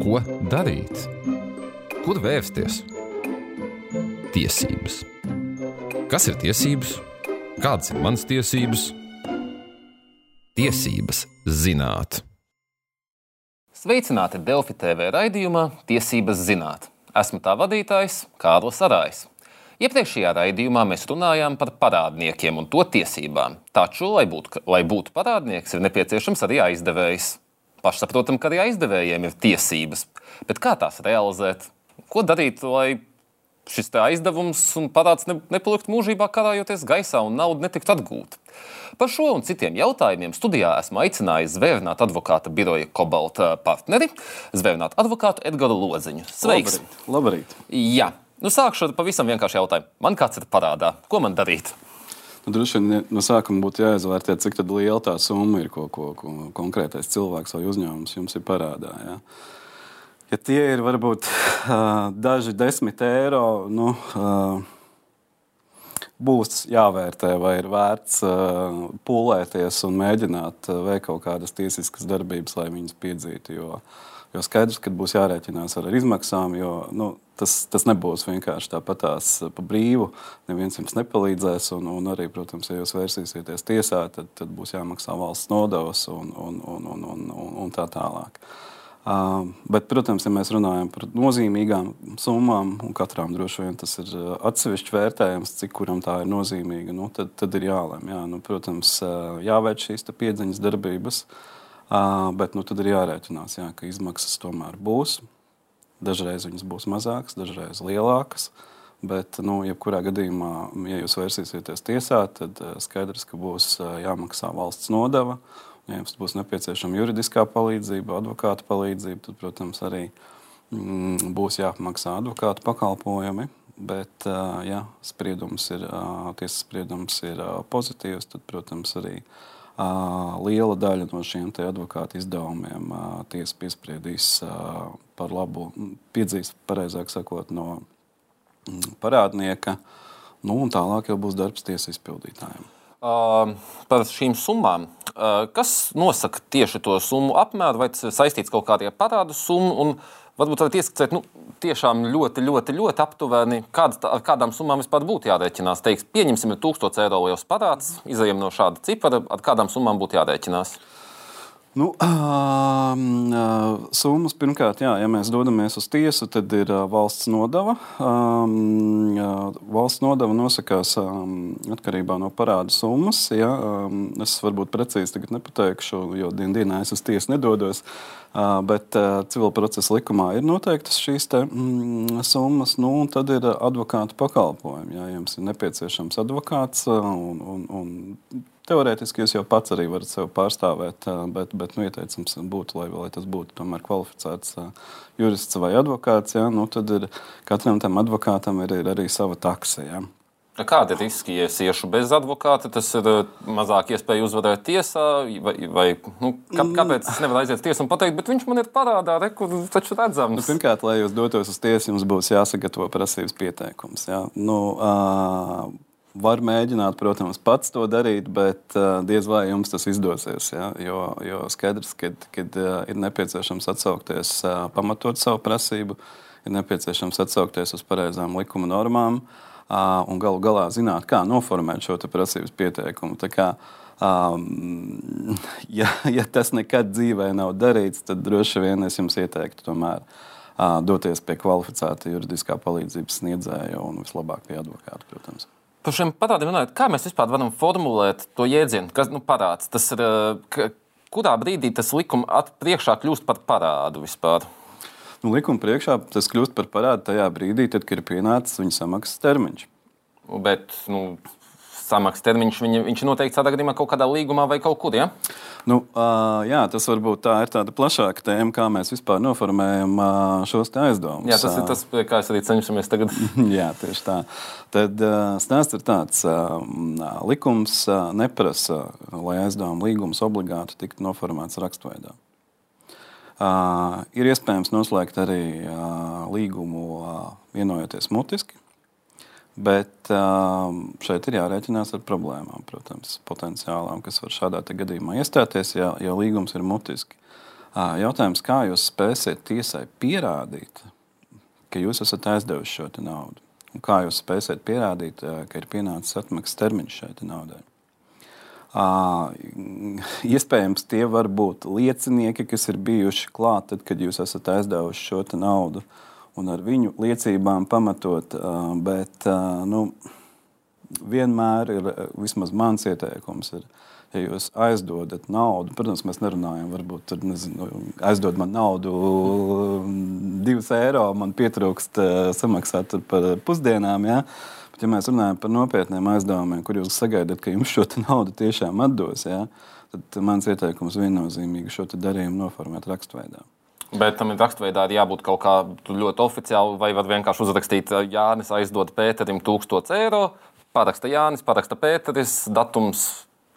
Ko darīt? Kur vērsties? Tiesības. Kas ir tiesības? Kādas ir manas tiesības? Tiesības zināt. Sveicināti Delfi TV raidījumā Tiesības zināt. Esmu tā vadītājs Kārlis Arājs. Iepriekšējā raidījumā mēs runājām par parādniekiem un to tiesībām. Taču, lai būtu, lai būtu parādnieks, ir nepieciešams arī aizdevējs. Pašsaprotam, ka arī aizdevējiem ir tiesības. Bet kā tās realizēt? Ko darīt, lai šis aizdevums un parāds ne, nepaliktu mūžībā karājoties gaisā un nauda netiktu atgūta? Par šo un citiem jautājumiem studijā esmu aicinājis Zvērnāta advokāta biroja Kobalta partneri, Zvērnāta advokātu Edgars Loziņu. Sveiks! Labrīt! Labrīt. Jā, nu sākšu ar pavisam vienkāršu jautājumu. Man kāds ir parādā? Ko man darīt? Nu, droši vien no sākuma būtu jāizvērtē, cik liela tā summa ir, ko, ko, ko konkrētais cilvēks vai uzņēmums jums ir parādā. Ja, ja tie ir varbūt uh, daži desmit eiro, nu, uh, būs jāvērtē, vai ir vērts uh, pūlēties un mēģināt uh, veikt kaut kādas tiesiskas darbības, lai viņas piedzītu. Jo, jo skaidrs, ka būs jārēķinās ar izmaksām, jo nu, tas, tas nebūs vienkārši tāpatās pa brīvu. Neviens jums nepalīdzēs, un, un arī, protams, ja jūs vērsīsieties tiesā, tad, tad būs jāmaksā valsts nodevas un, un, un, un, un, un, un tā tālāk. Uh, bet, protams, ja mēs runājam par nozīmīgām summām, un katram droši vien tas ir atsevišķi vērtējums, cik kuram tā ir nozīmīga, nu, tad, tad ir jālem. Jā, nu, protams, jāveic šīs piedziņas darbības, uh, bet nu, tad ir jārēķinās, jā, ka izmaksas tomēr būs. Dažreiz viņas būs mazākas, dažreiz lielākas. Bet, nu, jebkurā gadījumā, ja jūs vērsīsieties tiesā, tad skaidrs, ka būs jāmaksā valsts nodeva. Ja jums būs nepieciešama juridiskā palīdzība, advokāta palīdzība, tad, protams, arī mm, būs jāmaksā advokāta pakalpojumi. Bet, ja spriedums ir, tiesas spriedums ir pozitīvs, tad, protams, arī liela daļa no šiem advokāta izdevumiem tiesa piespriedīs par labu, piedzīs, pareizāk sakot, no parādnieka. Nu, un tālāk jau būs darbs tiesas izpildītājiem. Uh, par šīm summām. Uh, kas nosaka tieši to summu apmēru, vai tas ir saistīts kaut kādā parādu summu? Varbūt varat ieskicēt, nu, tiešām ļoti, ļoti, ļoti aptuveni, kādas, ar kādām summām vispār būtu jārēķinās. Teiks, pieņemsim, ir 1000 eiro liels parāds, izējām no šāda cipara, ar kādām summām būtu jārēķinās. Nu, uh, summas pirmkārt, jā, ja mēs dodamies uz tiesu, tad ir valsts nodeva. Um, valsts nodeva nosakās um, atkarībā no parāda summas. Ja, um, es varbūt precīzi nepateikšu, jo dienā dienā es uz tiesu nedodos. Uh, bet uh, civil procesa likumā ir noteiktas šīs te, mm, summas, nu, tad ir advokāta pakalpojumi. Ja jums ir nepieciešams advokāts uh, un, un, un Teorētiski jūs jau pats arī varat sevi pārstāvēt, bet, bet nu, ieteicams būtu, lai, lai tas būtu tomēr kvalificēts jurists vai advokāts. Ja? Nu, tad ir, katram tam advokātam ir, ir arī sava takse. Ja? Kāda ir riski, ja es iešu bez advokāta? Tas ir mazāk iespēja uzvarēt tiesā, vai, vai nu, kā, mm. kāpēc es nevaru aiziet uz tiesu un pateikt, bet viņš man ir parādā, re, kur taču redzams. Nu, pirmkārt, lai jūs dotos uz tiesu, jums būs jāsagatavo prasības pieteikums. Ja? Nu, uh, var mēģināt, protams, pats to darīt, bet uh, diez vai jums tas izdosies. Ja? Jo, jo skaidrs, ka uh, ir nepieciešams atsaukties, uh, pamatot savu prasību, ir nepieciešams atsaukties uz pareizām likuma normām un galu galā zināt, kā noformēt šo prasības pieteikumu. Um, ja, ja tas nekad dzīvē nav darīts, tad droši vien es jums ieteiktu tomēr uh, doties pie kvalificēta juridiskā palīdzības sniedzēja un vislabāk pie advokāta, protams. Par šiem parādiem runājot, kā mēs vispār varam formulēt to jēdzienu, kas nu, parāds? Tas ir, ka, kurā brīdī tas likuma priekšā kļūst par parādu vispār? Nu, likuma priekšā tas kļūst par parādu tajā brīdī, tad, kad ir pienācis viņa samaksas termiņš. Bet nu, samaksas termiņš viņa, viņš ir noteikts tādā gadījumā kaut kādā līgumā vai kaut kur. Ja? Nu, uh, jā, tas varbūt tā ir tāda plašāka tēma, kā mēs vispār noformējam uh, šos aizdevumus. Jā, tas ir tas, kā es arī cenšamies tagad. jā, tieši tā. Tad uh, stāsts ir tāds, uh, likums uh, neprasa, lai aizdevuma līgums obligāti tiktu noformēts rakstveidā. Uh, ir iespējams noslēgt arī uh, līgumu uh, vienojoties mutiski, Bet um, šeit ir jārēķinās ar problēmām, protams, potenciālām, kas var šādā gadījumā iestāties, ja, ja līgums ir mutiski. Jautājums, kā jūs spēsiet tiesai pierādīt, ka jūs esat aizdevuši šo naudu? Un kā jūs spēsiet pierādīt, ka ir pienācis atmaksas termiņš šai naudai? Uh, iespējams, tie var būt liecinieki, kas ir bijuši klāt, tad, kad jūs esat aizdevuši šo naudu, un ar viņu liecībām pamatot. Bet nu, vienmēr ir vismaz mans ieteikums. Ir, ja jūs aizdodat naudu, protams, mēs nerunājam, varbūt tur, nezinu, aizdod man naudu, divus eiro, man pietrūkst samaksāt par pusdienām. Ja? Bet, ja mēs runājam par nopietniem aizdevumiem, kur jūs sagaidat, ka jums šo naudu tiešām atdos, ja, tad mans ieteikums viennozīmīgi šo darījumu noformēt rakstveidā. Bet tam ir raksturveidā jābūt kaut kā ļoti oficiāli, vai var vienkārši uzrakstīt, Jānis aizdod Pēterim 1000 eiro, paraksta Jānis, paraksta Pēteris, datums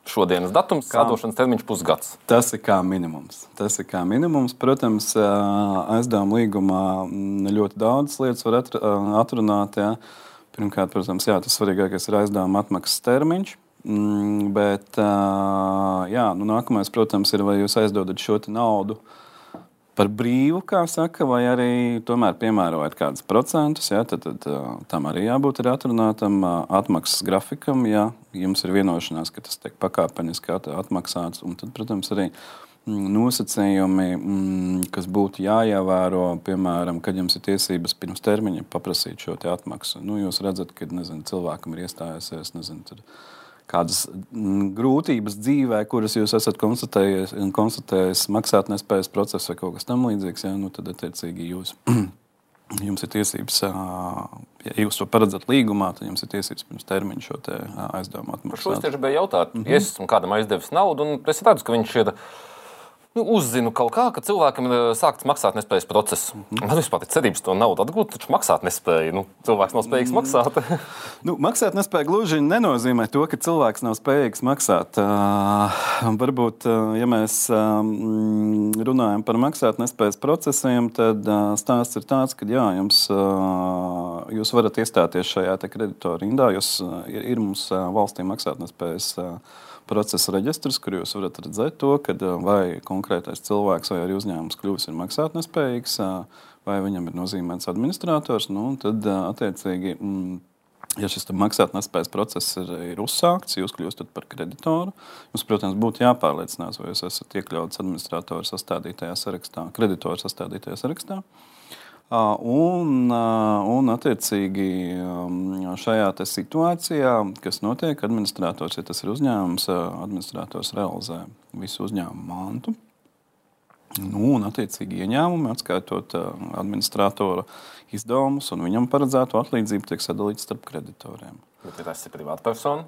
šodienas datums, atdošanas termiņš pusgads. Tas ir kā minimums. Tas ir kā minimums. Protams, aizdevuma līgumā ļoti daudz lietas var atrunāt. Jā. Pirmkārt, protams, jā, tas svarīgākais ir aizdevuma atmaksas termiņš. Mm, bet jā, nu, nākamais, protams, ir, vai jūs aizdodat šo naudu par brīvu, kā saka, vai arī tomēr piemērojat kādus procentus. Ja, tad, tad tam arī jābūt ir atrunātam atmaksas grafikam, ja jums ir vienošanās, ka tas tiek pakāpeniski atmaksāts. Un tad, protams, arī Mm, nosacījumi, mm, kas būtu jāievēro, piemēram, kad jums ir tiesības pirms termiņa paprasīt šo atmaksu. Nu, jūs redzat, ka nezinu, cilvēkam ir iestājusies nezinu, kādas mm, grūtības dzīvē, kuras jūs esat konstatējis, konstatējis maksātnespējas procesā vai kaut kas tamlīdzīgs, ja, nu, tad attiecīgi jūs. Jums ir tiesības, ja jūs to paredzat līgumā, tad jums ir tiesības pirms termiņa šo aizdevumu atmaksāt. Šo es tieši biju jautāt. Mm -hmm. Es esmu kādam aizdevis naudu, un es redzu, ka viņš ir nu, uzzinu kaut kā, ka cilvēkam ir eh, sākts maksāt nespējas process. Mm -hmm. Man vispār ir cerības to naudu atgūt, taču maksāt nespēja. Nu, cilvēks nav spējīgs maksāt. nu, maksāt nespēja gluži nenozīmē to, ka cilvēks nav spējīgs maksāt. Uh, varbūt, uh, ja mēs uh, runājam par maksāt nespējas procesiem, tad uh, stāsts ir tāds, ka jā, jums, uh, jūs varat iestāties šajā kreditoru rindā. Jūs, uh, ir, ir mums uh, valstī maksāt nespējas. Uh, procesa reģistrs, kur jūs varat redzēt to, kad, vai konkrētais cilvēks vai arī uzņēmums kļūs maksātnespējīgs, vai viņam ir nozīmēts administrators. Nu, tad, attiecīgi, mm, ja šis maksātnespējas process ir, ir uzsākts, jūs kļūstat par kreditoru. Jums, protams, būtu jāpārliecinās, vai jūs esat iekļauts administratora sastādītajā sarakstā, kreditoru sastādītajā sarakstā. Un, un attiecīgi, šajā situācijā, kas notiek, administrators, ja tas ir uzņēmums, administrators realizē visu uzņēmumu mantu. Nu, un, attiecīgi, ieņēmumi, atskaitot administratora izdevumus un viņam paredzēto atlīdzību, tiek sadalīts starp kreditoriem. Bet, ja tas ir privātpersona?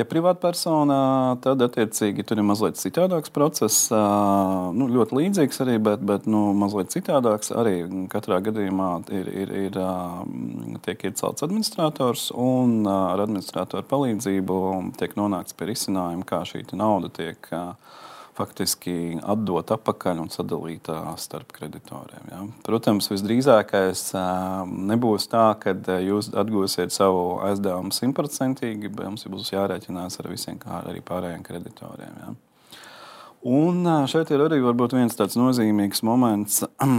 Ja privātpersonā, tad attiecīgi tur ir mazliet citādāks process. Nu, ļoti līdzīgs arī, bet, bet nu, mazliet citādāks. Arī katrā gadījumā ir, ir, ir, tiek iecelts administrators, un ar administratoru palīdzību tiek nonākts pie risinājuma, kā šī nauda tiek faktiski atdot atpakaļ un sadalīt starp kreditoriem. Ja. Protams, visdrīzākais nebūs tā, ka jūs atgūsiet savu aizdevumu simtprocentīgi, bet jums būs jārēķinās ar visiem arī pārējiem kreditoriem. Ja. Un šeit ir arī viens tāds nozīmīgs moments.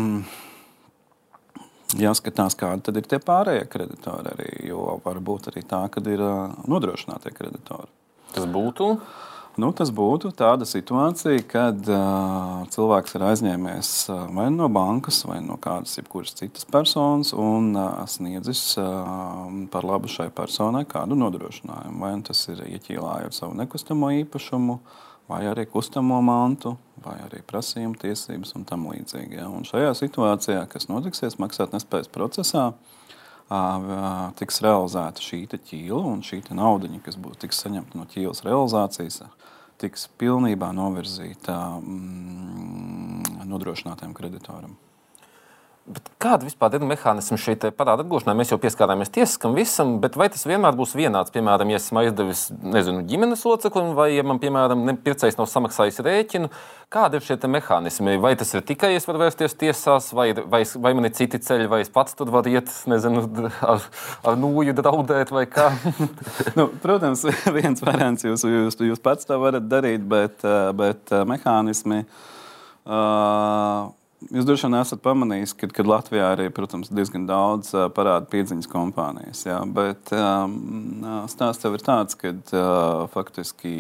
Jāskatās, kādi ir tie pārējie kreditori. Arī, jo var būt arī tā, ka ir nodrošinātie kreditori. Tas būtu Nu, tas būtu tāda situācija, kad uh, cilvēks ir aizņēmies uh, vai no bankas, vai no kādas citas personas un uh, sniedzis uh, par labu šai personai kādu nodrošinājumu. Vai nu tas ir ieķīlājot savu nekustamo īpašumu, vai arī kustamo mantu, vai arī prasījumu tiesības un tam līdzīgi. Ja? Un šajā situācijā, kas notiksies maksātnespējas procesā, uh, tiks realizēta šī ķīla un šī nauda, kas būs tiks saņemta no ķīlas realizācijas, tiks pilnībā novirzīta mm, nodrošinātajam kreditoram. Bet kāda vispār ir mehānismi šeit parāda atgūšanai? Mēs jau pieskārāmies tiesiskam visam, bet vai tas vienmēr būs vienāds? Piemēram, ja esmu aizdevis nezinu, ģimenes loceklim, vai ja man, piemēram, pircējs nav samaksājis rēķinu, kādi ir šie mehānismi? Vai tas ir tikai es varu vērsties tiesās, vai, vai, vai man ir citi ceļi, vai es pats tur varu iet, nezinu, ar, ar nūju draudēt vai kā? nu, protams, viens variants jūs, jūs, jūs pats to varat darīt, bet, bet mehānismi. Uh, Jūs droši vien esat pamanījis, ka, kad Latvijā arī protams, diezgan daudz parāda piedziņas kompānijas. Jā, bet um, stāsts jau ir tāds, ka uh, faktiski,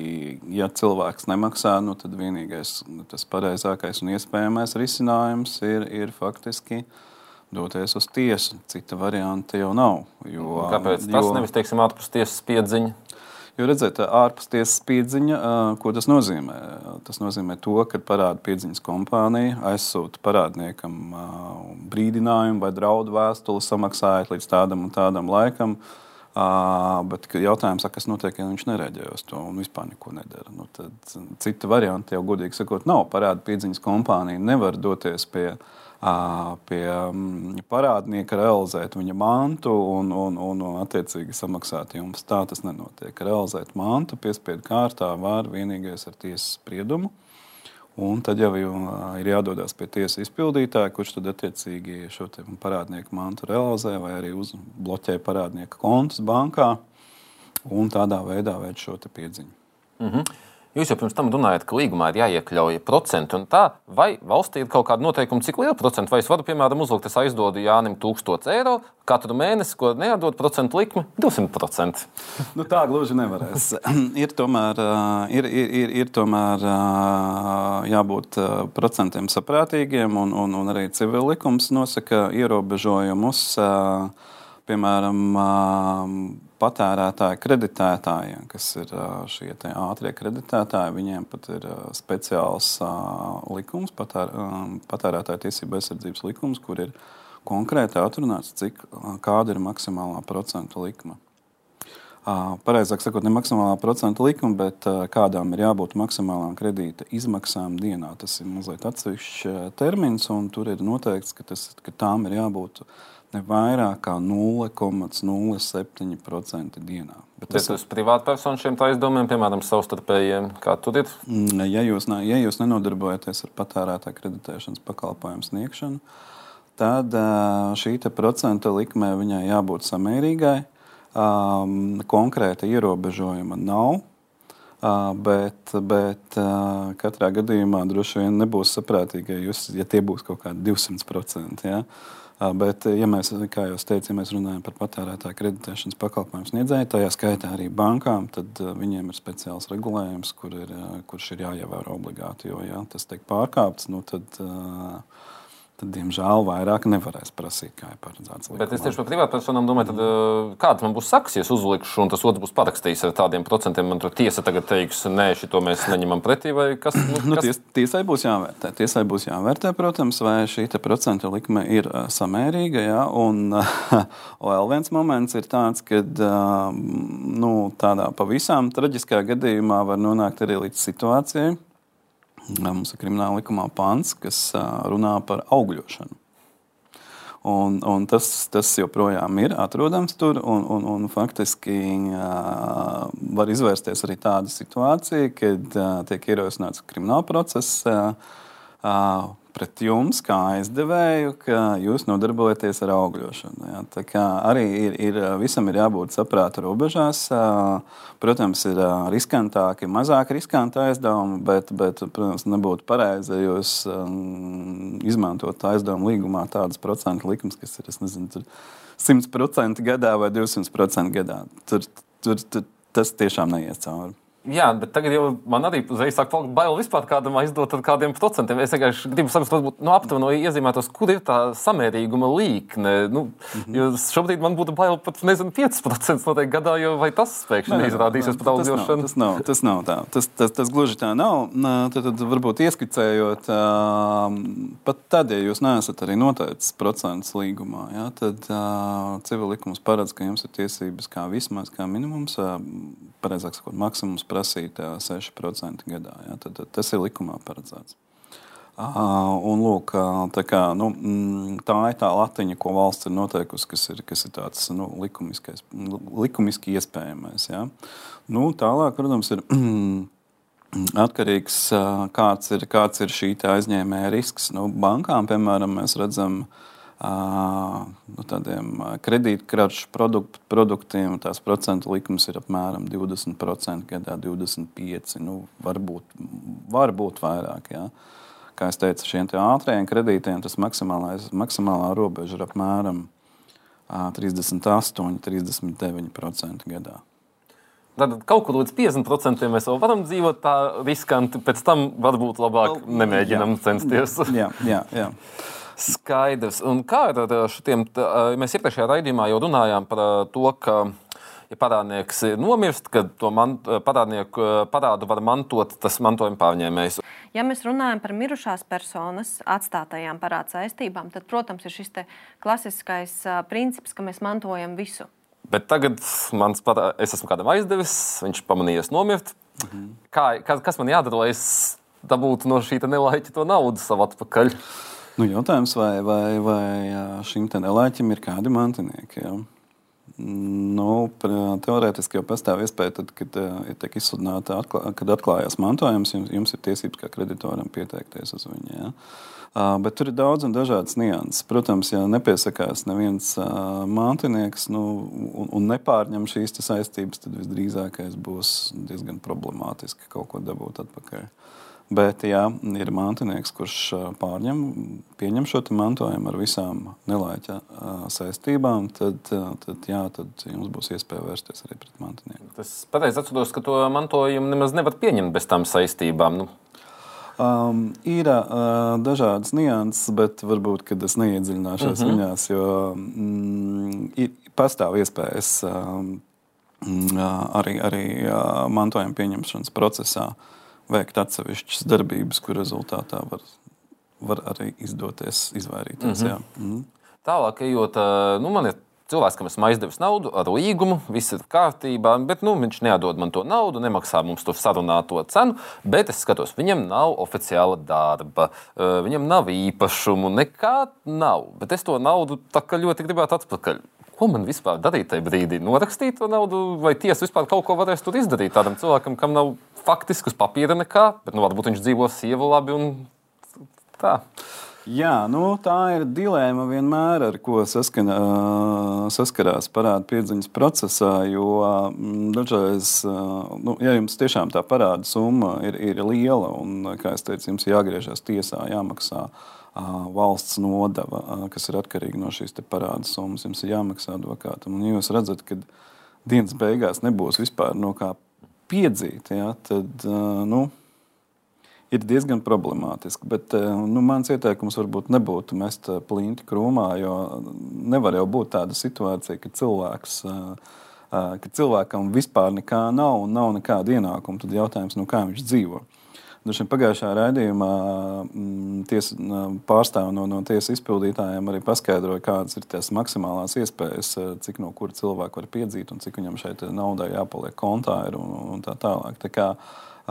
ja cilvēks nemaksā, nu, tad vienīgais nu, tas pareizākais un iespējamais risinājums ir, ir faktiski doties uz tiesu. Cita varianta jau nav. Jo, Kāpēc tas jo, nevis teiksim, ārpus tiesas piedziņa? Jo redziet, ārpus tiesas piedziņa, ko tas nozīmē? Tas nozīmē to, ka parāda piedziņas kompānija aizsūta parādniekam brīdinājumu vai draudu vēstuli, samaksājot līdz tādam un tādam laikam. Uh, bet jautājums, kas notiek, ja viņš nereaģē uz to un vispār neko nedara? Nu, tad cita varianta jau, godīgi sakot, nav. Parāda piedziņas kompānija nevar doties pie uh, pie mm, parādnieka realizēt viņa mantu un, un, un, un attiecīgi samaksāt jums. Tā tas nenotiek. Realizēt mantu piespiedu kārtā var vienīgais ar tiesas spriedumu. Un tad jau ir jādodas pie tiesas izpildītāja, kurš tad attiecīgi šo parādnieku mantu realizē vai arī uzbloķē parādnieka kontus bankā un tādā veidā veic šo piedziņu. Mm -hmm. Jūs jau pirms tam runājat, ka līgumā ir jāiekļauj procenti un tā, vai valstī ir kaut kāda noteikuma, cik liela procenta, vai es varu, piemēram, uzlikt, es aizdodu Jānim 1000 eiro katru mēnesi, ko neatdod procentu likmi 200%. Nu, tā gluži nevarēs. ir tomēr, ir, ir, ir, ir tomēr jābūt procentiem saprātīgiem, un, un, un arī civil likums nosaka ierobežojumus, piemēram, patērētāju kreditētājiem, kas ir šie ātrie kreditētāji, viņiem pat ir speciāls likums, patēr, patērētāju tiesību aizsardzības likums, kur ir konkrēti atrunāts, cik, kāda ir maksimālā procentu likme. Pareizāk sakot, ne maksimālā procentu likuma, bet kādām ir jābūt maksimālām kredīta izmaksām dienā. Tas ir mazliet atsevišķs termins, un tur ir noteikts, ka, tas, ka tām ir jābūt ne vairāk kā 0,07% dienā. Bet tas ir privātpersonu šiem aizdomiem, piemēram, savstarpējiem. Kā tur ir? Mm, ja jūs, ne, ja jūs nenodarbojaties ar patērētāju kreditēšanas pakalpojumu sniegšanu, tad šī procentu likmē viņai jābūt samērīgai. Um, konkrēta ierobežojuma nav. Uh, bet, bet uh, katrā gadījumā droši vien nebūs saprātīgi, ja, jūs, ja tie būs kaut kādi 200%. Ja? Uh, Bet, ja mēs, kā jau teicu, ja mēs runājam par patērētāju kreditēšanas pakalpojumu sniedzēju, tajā skaitā arī bankām, tad viņiem ir speciāls regulējums, kur ir, kurš ir jāievēro obligāti. Jo, ja tas tiek pārkāpts, nu, tad uh, tad, diemžēl, vairāk nevarēs prasīt, kā ir paredzēts. Likumā. Bet es tieši par privātpersonām domāju, tad, eh, kāda man būs saks, ja es uzlikšu, un tas otrs būs parakstījis ar tādiem procentiem. Man tur tiesa tagad teiks, nē, šito mēs neņemam pretī, vai kas? Nu, nu kas? Nu, ties, tiesai būs jāvērtē. Tiesai būs jāvērtē, protams, vai šī procentu likme ir uh, samērīga. Ja? Un vēl viens moments ir tāds, ka uh, nu, tādā pavisam traģiskā gadījumā var nonākt arī līdz situācijai, Mums ir krimināla likumā pants, kas runā par augļošanu. Un, un tas, tas joprojām ir atrodams tur. Un, un, un faktiski uh, var izvērsties arī tāda situācija, kad uh, tiek ierosināts krimināla process. Uh, pret jums, kā aizdevēju, ka jūs nodarbojaties ar augļošanu. Ja? Tā kā arī ir, ir, visam ir jābūt saprāta robežās. Protams, ir riskantāki, mazāk riskanti aizdevumi, bet, bet protams, nebūtu pareizi, ja jūs izmantot aizdevumu līgumā tādas procentu likmes, kas ir nezinu, 100% gadā vai 200% gadā. Tur, tur, tur, tas tiešām neies cauri. Jā, bet tagad jau man arī uzreiz sāk bail vispār kādam aizdot ar kādiem procentiem. Es vienkārši gribu saprast, varbūt no nu, aptuveni iezīmētos, kur ir tā samērīguma līkne. Nu, mm -hmm. Jo šobrīd man būtu bail pat, nezinu, 5% noteikti gadā, jo vai tas pēkšņi neizrādīsies pat augļošanu? Tas nav, tas nav tā. Tas, tas, tas gluži tā nav. Tad, tad varbūt ieskicējot, pat tad, ja jūs neesat arī noteicis procentus līgumā, ja, tad civil likums paredz, ka jums ir tiesības kā vismaz, kā minimums, pareizāk sakot, maksimums prasīt 6% gadā. Ja? Tad, tad tas ir likumā paredzēts. Un, lūk, tā, kā, nu, mm, tā ir tā latiņa, ko valsts ir noteikusi, kas ir, kas ir tāds nu, likumiski iespējamais. Ja? Nu, tālāk, protams, ir atkarīgs no kāds ir, kāds ir šī aizņēmēja risks. Nu, bankām, piemēram, mēs redzam, ka nu, tādiem kredītkaršu produkt, produktiem tās procentu likums ir apmēram 20% gadā, 25%. Nu, varbūt, varbūt vairāk. Jā. kā jau teicu, šiem ātriem kredītiem tas maksimālā robeža ir apmēram 38, 39% gadā. Tad kaut kur līdz 50% mēs vēl varam dzīvot tā riskanti, pēc tam varbūt labāk nemēģinām censties. jā, jā, jā. Skaidrs. Un kā ar šiem? Mēs iepriekšējā raidījumā jau runājām par to, ka ja parādnieks nomirst, tad to man, parādnieku parādu var mantot tas mantojuma pārņēmējs. Ja mēs runājam par mirušās personas atstātajām parāda saistībām, tad, protams, ir šis klasiskais princips, ka mēs mantojam visu. Bet tagad mans parā, es esmu kādam aizdevis, viņš pamanījies nomirt. Mhm. Kā, kas man jādara, lai es dabūtu no šī nelaiķa to naudu savu atpakaļ? Nu, jautājums, vai, vai, vai šim nelaiķim ir kādi mantinieki? Ja? Nu, teorētiski jau pastāv iespēja, tad, kad ja tiek izsludināta, atklā, kad atklājās mantojums, jums, jums ir tiesības kā kreditoram pieteikties uz viņu. Ja? Bet tur ir daudz un dažādas nianses. Protams, ja nepiesakās neviens mantinieks nu, un, un nepārņem šīs saistības, tad visdrīzākais būs diezgan problemātiski kaut ko dabūt atpakaļ. Bet, ja ir mantinieks, kurš pārņem, pieņem šo mantojumu ar visām nelaiķa saistībām, tad, tad, jā, tad jums būs iespēja vērsties arī pret mantinieku. Tas pareizi atceros, ka to mantojumu nemaz nevar pieņemt bez tām saistībām. Nu. Um, ir uh, dažādas nianses, bet varbūt es neiedziļināšos uh mhm. -huh. viņās, jo mm, ir, pastāv iespējas um, arī, arī uh, mantojuma pieņemšanas procesā uh, veikt atsevišķas darbības, kur rezultātā var, var arī izdoties izvairīties. Mm -hmm. mm -hmm. Tālāk, ejot, nu, man ir cilvēks, kam esmu aizdevis naudu ar līgumu, viss ir kārtībā, bet nu, viņš neatdod man to naudu, nemaksā mums to sarunāto cenu. Bet es skatos, viņam nav oficiāla darba, viņam nav īpašumu, nekā nav. Bet es to naudu ļoti gribētu atpakaļ. Ko man vispār darīt tajā brīdī? Norakstīt to naudu, vai tiesa vispār kaut ko varēs tur izdarīt tādam cilvēkam, kam nav faktiski uz papīra nekā, bet nu, varbūt viņš dzīvo sievu labi un tā. Jā, nu, tā ir dilemma vienmēr, ar ko saskana, saskarās parāda piedziņas procesā. Jo dažreiz, nu, ja jums tiešām tā parāda summa ir, ir liela un, kā es teicu, jums jāgriežas tiesā, jāmaksā valsts nodeva, kas ir atkarīga no šīs parāda summas, jums ir jāmaksā advokātam. Un, ja jūs redzat, ka dienas beigās nebūs vispār no kā piedzīt, ja, tad nu, ir diezgan problemātiski. Bet nu, mans ieteikums varbūt nebūtu mest plinti krūmā, jo nevar jau būt tāda situācija, ka cilvēks. Ka cilvēkam vispār nekā nav un nav nekāda ienākuma, tad jautājums, nu, kā viņš dzīvo. Dažiem pagājušā raidījumā mm, ties, pārstāv no, no tiesas izpildītājiem arī paskaidroja, kādas ir tās maksimālās iespējas, cik no kura cilvēka var piedzīt un cik viņam šeit naudai jāpaliek kontā ir un, un tā tālāk. Tā kā,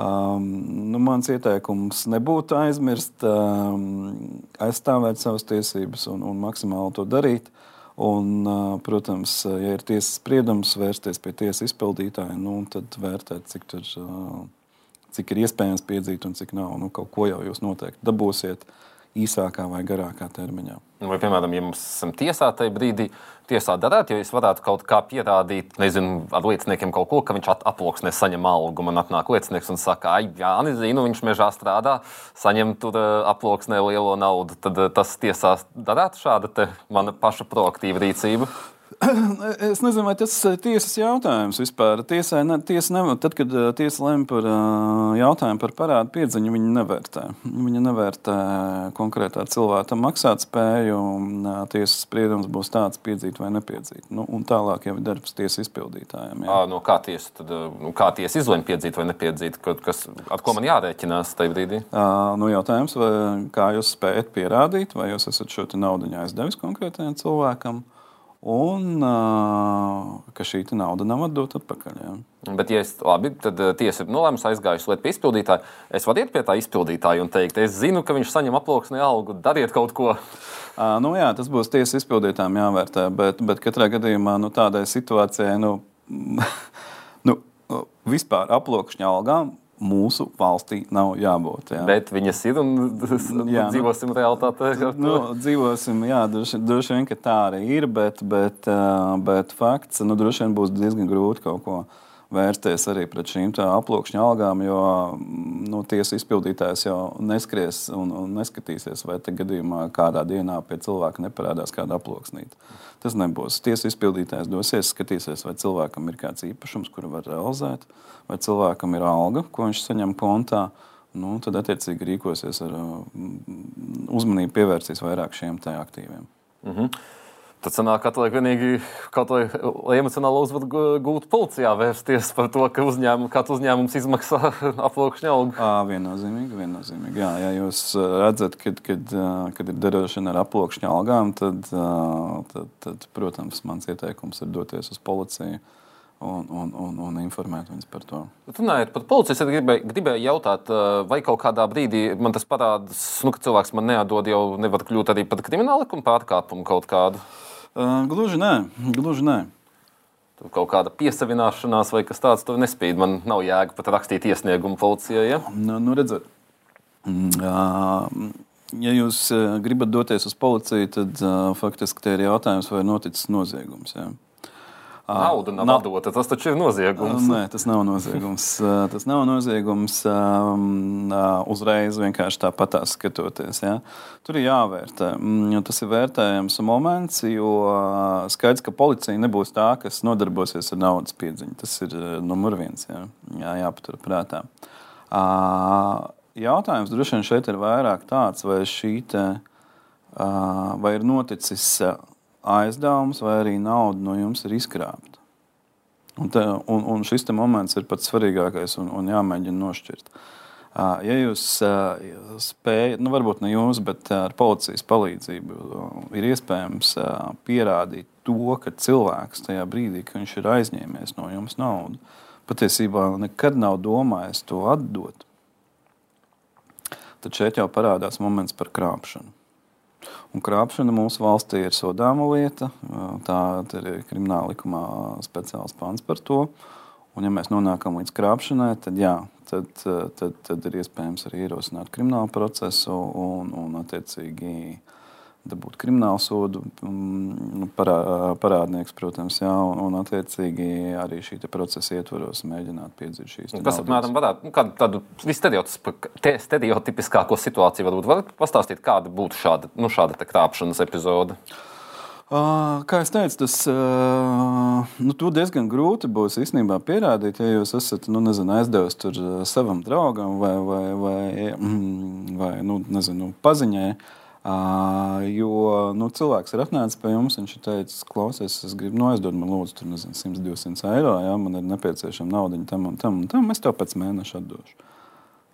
um, nu, mans ieteikums nebūtu aizmirst, um, aizstāvēt savas tiesības un, un maksimāli to darīt. Un, protams, ja ir tiesas spriedums, vērsties pie tiesas izpildītāja, nu, tad vērtēt, cik tur uh, cik ir iespējams piedzīt un cik nav. Nu, kaut ko jau jūs noteikti dabūsiet īsākā vai garākā termiņā. Vai, piemēram, ja mums esam tiesā tajā brīdī, tiesā darāt, jo es varētu kaut kā pierādīt, nezinu, ar lieciniekiem kaut ko, ka viņš aploksnē saņem algu. Man atnāk liecinieks un saka, ah, jā, nezinu, viņš mežā strādā, saņem tur aploksnē lielo naudu. Tad tas tiesā darāt šāda mana paša proaktīva rīcība. Es nezinu, vai tas ir tiesas jautājums vispār. Tiesai, ne, tiesa nevar, tad, kad tiesa lemj par jautājumu par parādu piedziņu, viņa nevērtē. Viņa nevērtē konkrētā cilvēka maksātspēju. Tiesas spriedums būs tāds, piedzīt vai nepiedzīt. Nu, un tālāk jau ir darbs tiesas izpildītājiem. À, no kā tiesa, tad, nu, kā tiesa izlemj piedzīt vai nepiedzīt? Kas, ar ko man jārēķinās tajā brīdī? À, nu, jautājums, vai, kā jūs spējat pierādīt, vai jūs esat šo naudu aizdevis konkrētajam cilvēkam? Un ka šī nauda nav atdota atpakaļ. Jā. Bet, ja es labi, tad tiesa ir nolēmusi aizgājusi lietu pie izpildītāja, es varu iet pie tā izpildītāja un teikt, es zinu, ka viņš saņem aploksni algu, dariet kaut ko. À, nu, jā, tas būs tiesas izpildītājiem jāvērtē, bet, bet katrā gadījumā nu, tādai situācijai nu, nu, vispār aploksņa algām mūsu valstī nav jābūt. Jā. Bet viņas ir un jā, nu, dzīvosim realitātē. Nu, dzīvosim, jā, droši, droši vien, ka tā arī ir, bet, bet, bet fakts, nu, droši vien būs diezgan grūti kaut ko vērsties arī pret šīm aploksņa algām, jo mm, nu, tiesa izpildītājs jau neskries un, un neskatīsies, vai te gadījumā kādā dienā pie cilvēka neparādās kāda aploksnīta. Tas nebūs. Tiesa izpildītājs dosies, skatīsies, vai cilvēkam ir kāds īpašums, kuru var realizēt, vai cilvēkam ir alga, ko viņš saņem kontā. Nu, tad, attiecīgi, rīkosies ar mm, uzmanību, pievērsīs vairāk šiem aktīviem. Mm -hmm. Tad sanāk, ka vienīgi kaut vai emocionāli uzvadu gūt policijā, vērsties par to, ka uzņēmum, kāds uzņēmums izmaksā aploksņa algu. Viennozīmīgi, viennozīmīgi. Jā, ja jūs redzat, kad, kad, kad ir darīšana ar aploksņa algām, tad, tad, tad, protams, mans ieteikums ir doties uz policiju. Un, un, un, un informēt viņus par to. Runājot par policiju, es gribēju, gribēju jautāt, vai kaut kādā brīdī man tas parādās, nu, ka cilvēks man neatdod, jau nevar kļūt arī par kriminālu likumu pārkāpumu kaut kādu. Uh, gluži nē, gluži nē. Tur kaut kāda piesavināšanās vai kas tāds tur nespīd. Man nav jēga pat rakstīt iesniegumu policijai. Ja? Nu, nu redziet, ja jūs gribat doties uz policiju, tad faktiski te ir jautājums, vai ir noticis noziegums. Ja? Nauda nav na, dota. Tas taču ir noziegums. Nē, tas nav noziegums. tas nav noziegums uzreiz vienkārši tāpatās skatoties. Ja? Tur ir jāvērtē. Mm, tas ir vērtējams moments, jo skaidrs, ka policija nebūs tā, kas nodarbosies ar naudas piedziņu. Tas ir numur viens. Ja? Jā, jāpatur prātā. Jautājums droši vien šeit ir vairāk tāds, vai šī te, vai ir noticis aizdevums vai arī nauda no jums ir izkrāpta. Un, te, un, un šis moments ir pats svarīgākais un, un jāmēģina nošķirt. Ja jūs spējat, nu varbūt ne jūs, bet ar policijas palīdzību ir iespējams pierādīt to, ka cilvēks tajā brīdī, kad viņš ir aizņēmies no jums naudu, patiesībā nekad nav domājis to atdot, tad šeit jau parādās moments par krāpšanu. Un krāpšana mūsu valstī ir sodāma lieta. Tā ir krimināla likumā speciāls pants par to. Un, ja mēs nonākam līdz krāpšanai, tad, jā, tad, tad, tad ir iespējams arī ierosināt kriminālu procesu un, un attiecīgi dabūt kriminālu sodu, nu, parā, parādnieks, protams, jā, un, un attiecīgi arī šī procesa ietvaros mēģināt piedzīt šīs lietas. Kas apmēram varētu, nu, kādu tādu stereotipiskāko situāciju varbūt varat pastāstīt, kāda būtu šāda, nu, šāda krāpšanas epizode? Kā jau teicu, tas nu, diezgan grūti būs īstenībā pierādīt, ja jūs esat nu, nezinu, aizdevis savam draugam vai, vai, vai, mm, vai nu, nezinu, paziņai. Uh, jo nu, cilvēks ir atnācis pie jums, viņš ir teicis, klausies, es gribu nu, aizdot man lūdzu, tur, nezinu, 100, 200 eiro, ja man ir nepieciešama nauda tam un tam un tam, es tev pēc mēneša atdošu.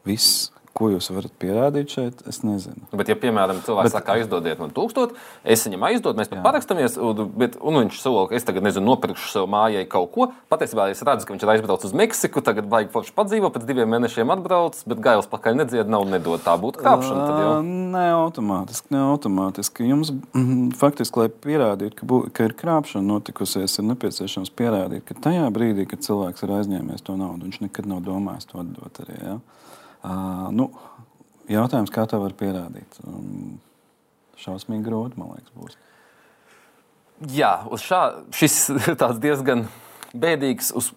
Viss. Ko jūs varat pierādīt šeit? Es nezinu. Bet, ja, piemēram, cilvēks bet... saka, aizdodiet man tūkstošu, es viņam aizdodu, mēs pat parakstamies, un, bet, un viņš sola, ka es tagad nezinu, nopirkšu sev mājai kaut ko. Patiesībā es redzu, ka viņš ir aizbraucis uz Meksiku, tagad baigi forši padzīvo, pēc diviem mēnešiem atbrauc, bet gails pakaļ nedzied, nav nedod. Tā būtu krāpšana. Ne automātiski, ne automātiski. Jums mm, faktiski, lai pierādītu, ka, bū, ka ir krāpšana notikusies, ir nepieciešams pierādīt, ka tajā brīdī, kad cilvēks ir aizņēmies to naudu, viņš nekad nav domājis to atdot arī. Ja? Nu, jautājums, kā to var pierādīt? Šausmīgi grūti, man liekas, būs. Jā, šā, šis diezgan bēdīgs. Uz,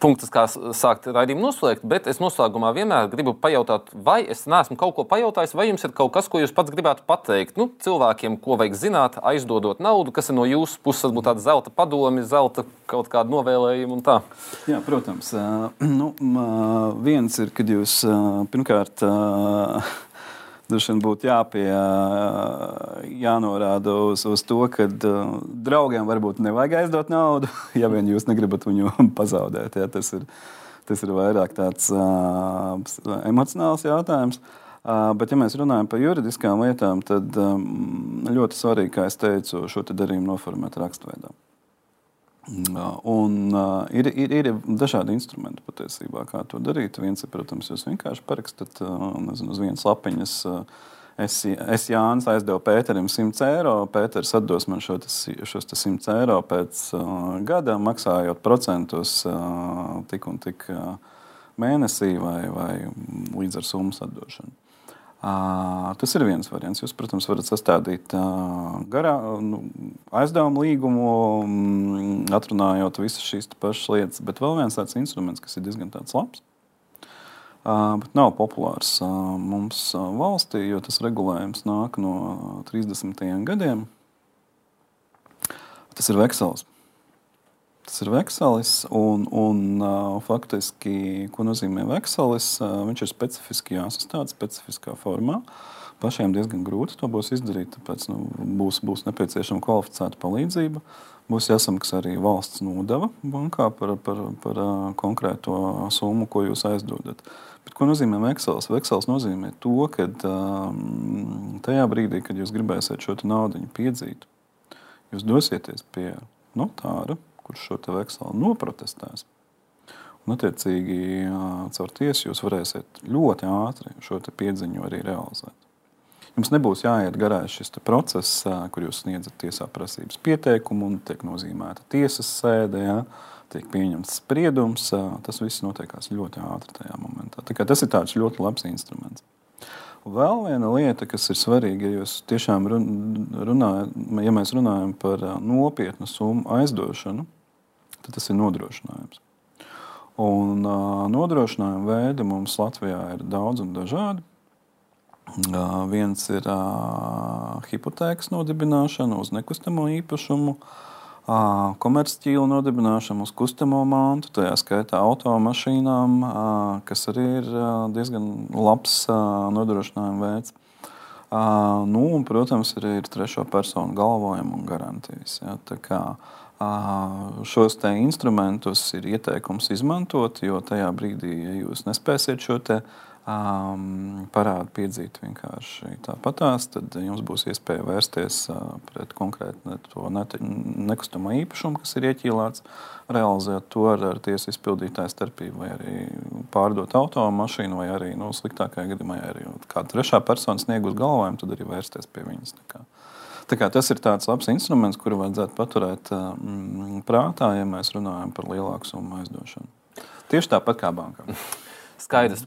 punkts, kā sākt raidījumu noslēgt, bet es noslēgumā vienmēr gribu pajautāt, vai es neesmu kaut ko pajautājis, vai jums ir kaut kas, ko jūs pats gribētu pateikt nu, cilvēkiem, ko vajag zināt, aizdodot naudu, kas ir no jūsu puses, varbūt tāda zelta padomi, zelta kaut kāda novēlējuma un tā. Jā, protams. Nu, viens ir, kad jūs pirmkārt Droši vien būtu jāpie, jānorāda uz, uz to, ka draugiem varbūt nevajag aizdot naudu, ja vien jūs negribat viņu pazaudēt. Ja, tas, ir, tas ir vairāk tāds uh, emocionāls jautājums. Uh, bet, ja mēs runājam par juridiskām lietām, tad um, ļoti svarīgi, kā jau teicu, šo te darījumu noformēt rakstveidā. Un, uh, ir, ir, ir dažādi instrumenti patiesībā, kā to darīt. Viens ir, protams, jūs vienkārši parakstat uh, nezinu, uz vienas lapiņas. Uh, es, es Jānis aizdevu Pēterim 100 eiro. Pēters atdos man šo, šos 100 eiro pēc uh, gada, maksājot procentus uh, tik un tik uh, mēnesī vai, vai līdz ar summas atdošanu. Tas ir viens variants. Jūs, protams, varat sastādīt garā, nu, aizdevumu līgumu, um, atrunājot visas šīs pašas lietas. Bet vēl viens tāds instruments, kas ir diezgan labs, bet nav populārs mums valstī, jo tas regulējums nāk no 30. gadiem. Tas ir veksels. Tas ir vekselis, un, un faktiski, ko nozīmē vekselis? Viņš ir specifiski jāsastāda specifiskā formā. Pašiem diezgan grūti to būs izdarīt, tāpēc nu, būs, būs nepieciešama kvalificēta palīdzība. Būs jāsamaksā arī valsts nodeva bankā par, par, par konkrēto summu, ko jūs aizdodat. Bet, ko nozīmē veksels? Veksels nozīmē to, ka tajā brīdī, kad jūs gribēsiet šo naudu piedzīt, jūs dosieties pie notāra kurš šo vekselu noprotestēs. Un, attiecīgi, caur tiesu jūs varēsiet ļoti ātri šo piedziņu arī realizēt. Jums nebūs jāiet garās šis process, kur jūs sniedzat tiesā prasības pieteikumu un tiek nozīmēta tiesas sēde, ja, tiek pieņemts spriedums. Tas viss notiekās ļoti ātri tajā momentā. Tas ir ļoti labs instruments. Vēl viena lieta, kas ir svarīga, ja runājat, ja mēs runājam par nopietnu summu aizdošanu, tad tas ir nodrošinājums. Un, uh, nodrošinājuma veidi mums Latvijā ir daudz un dažādi. Uh, viens ir uh, hipotēkas nodibināšana uz nekustamo īpašumu, uh, komercķīlu nodibināšana uz kustamo mantu, tajā skaitā automašīnām, uh, kas arī ir uh, diezgan labs uh, nodrošinājuma veids. Uh, nu, un, protams, arī ir trešo personu galvojuma un garantijas. Ja, Šos instrumentus ir ieteikums izmantot, jo tajā brīdī, ja jūs nespēsiet šo te, um, parādu piedzīt vienkārši tāpatās, tad jums būs iespēja vērsties uh, pret konkrētu to nekustamo īpašumu, kas ir ieķīlāts, realizēt to ar, ar tiesu izpildītāju starpību, vai arī pārdot automašīnu, vai arī nu, sliktākajā gadījumā, ja arī kāda trešā persona sniegus galvojumu, tad arī vērsties pie viņas. Nekā. Tas ir tāds labs instruments, kuru vajadzētu paturēt mm, prātā, ja mēs runājam par lielāku summu aizdošanu. Tieši tāpat kā bankā. Skaidrs.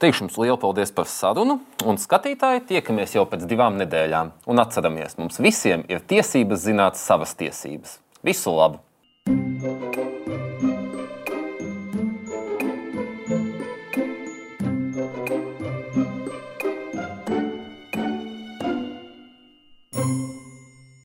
Teikšu jums lielu paldies par sarunu. Un skatītāji, tiekamies jau pēc divām nedēļām. Un atceramies, mums visiem ir tiesības zināt savas tiesības. Visu labu!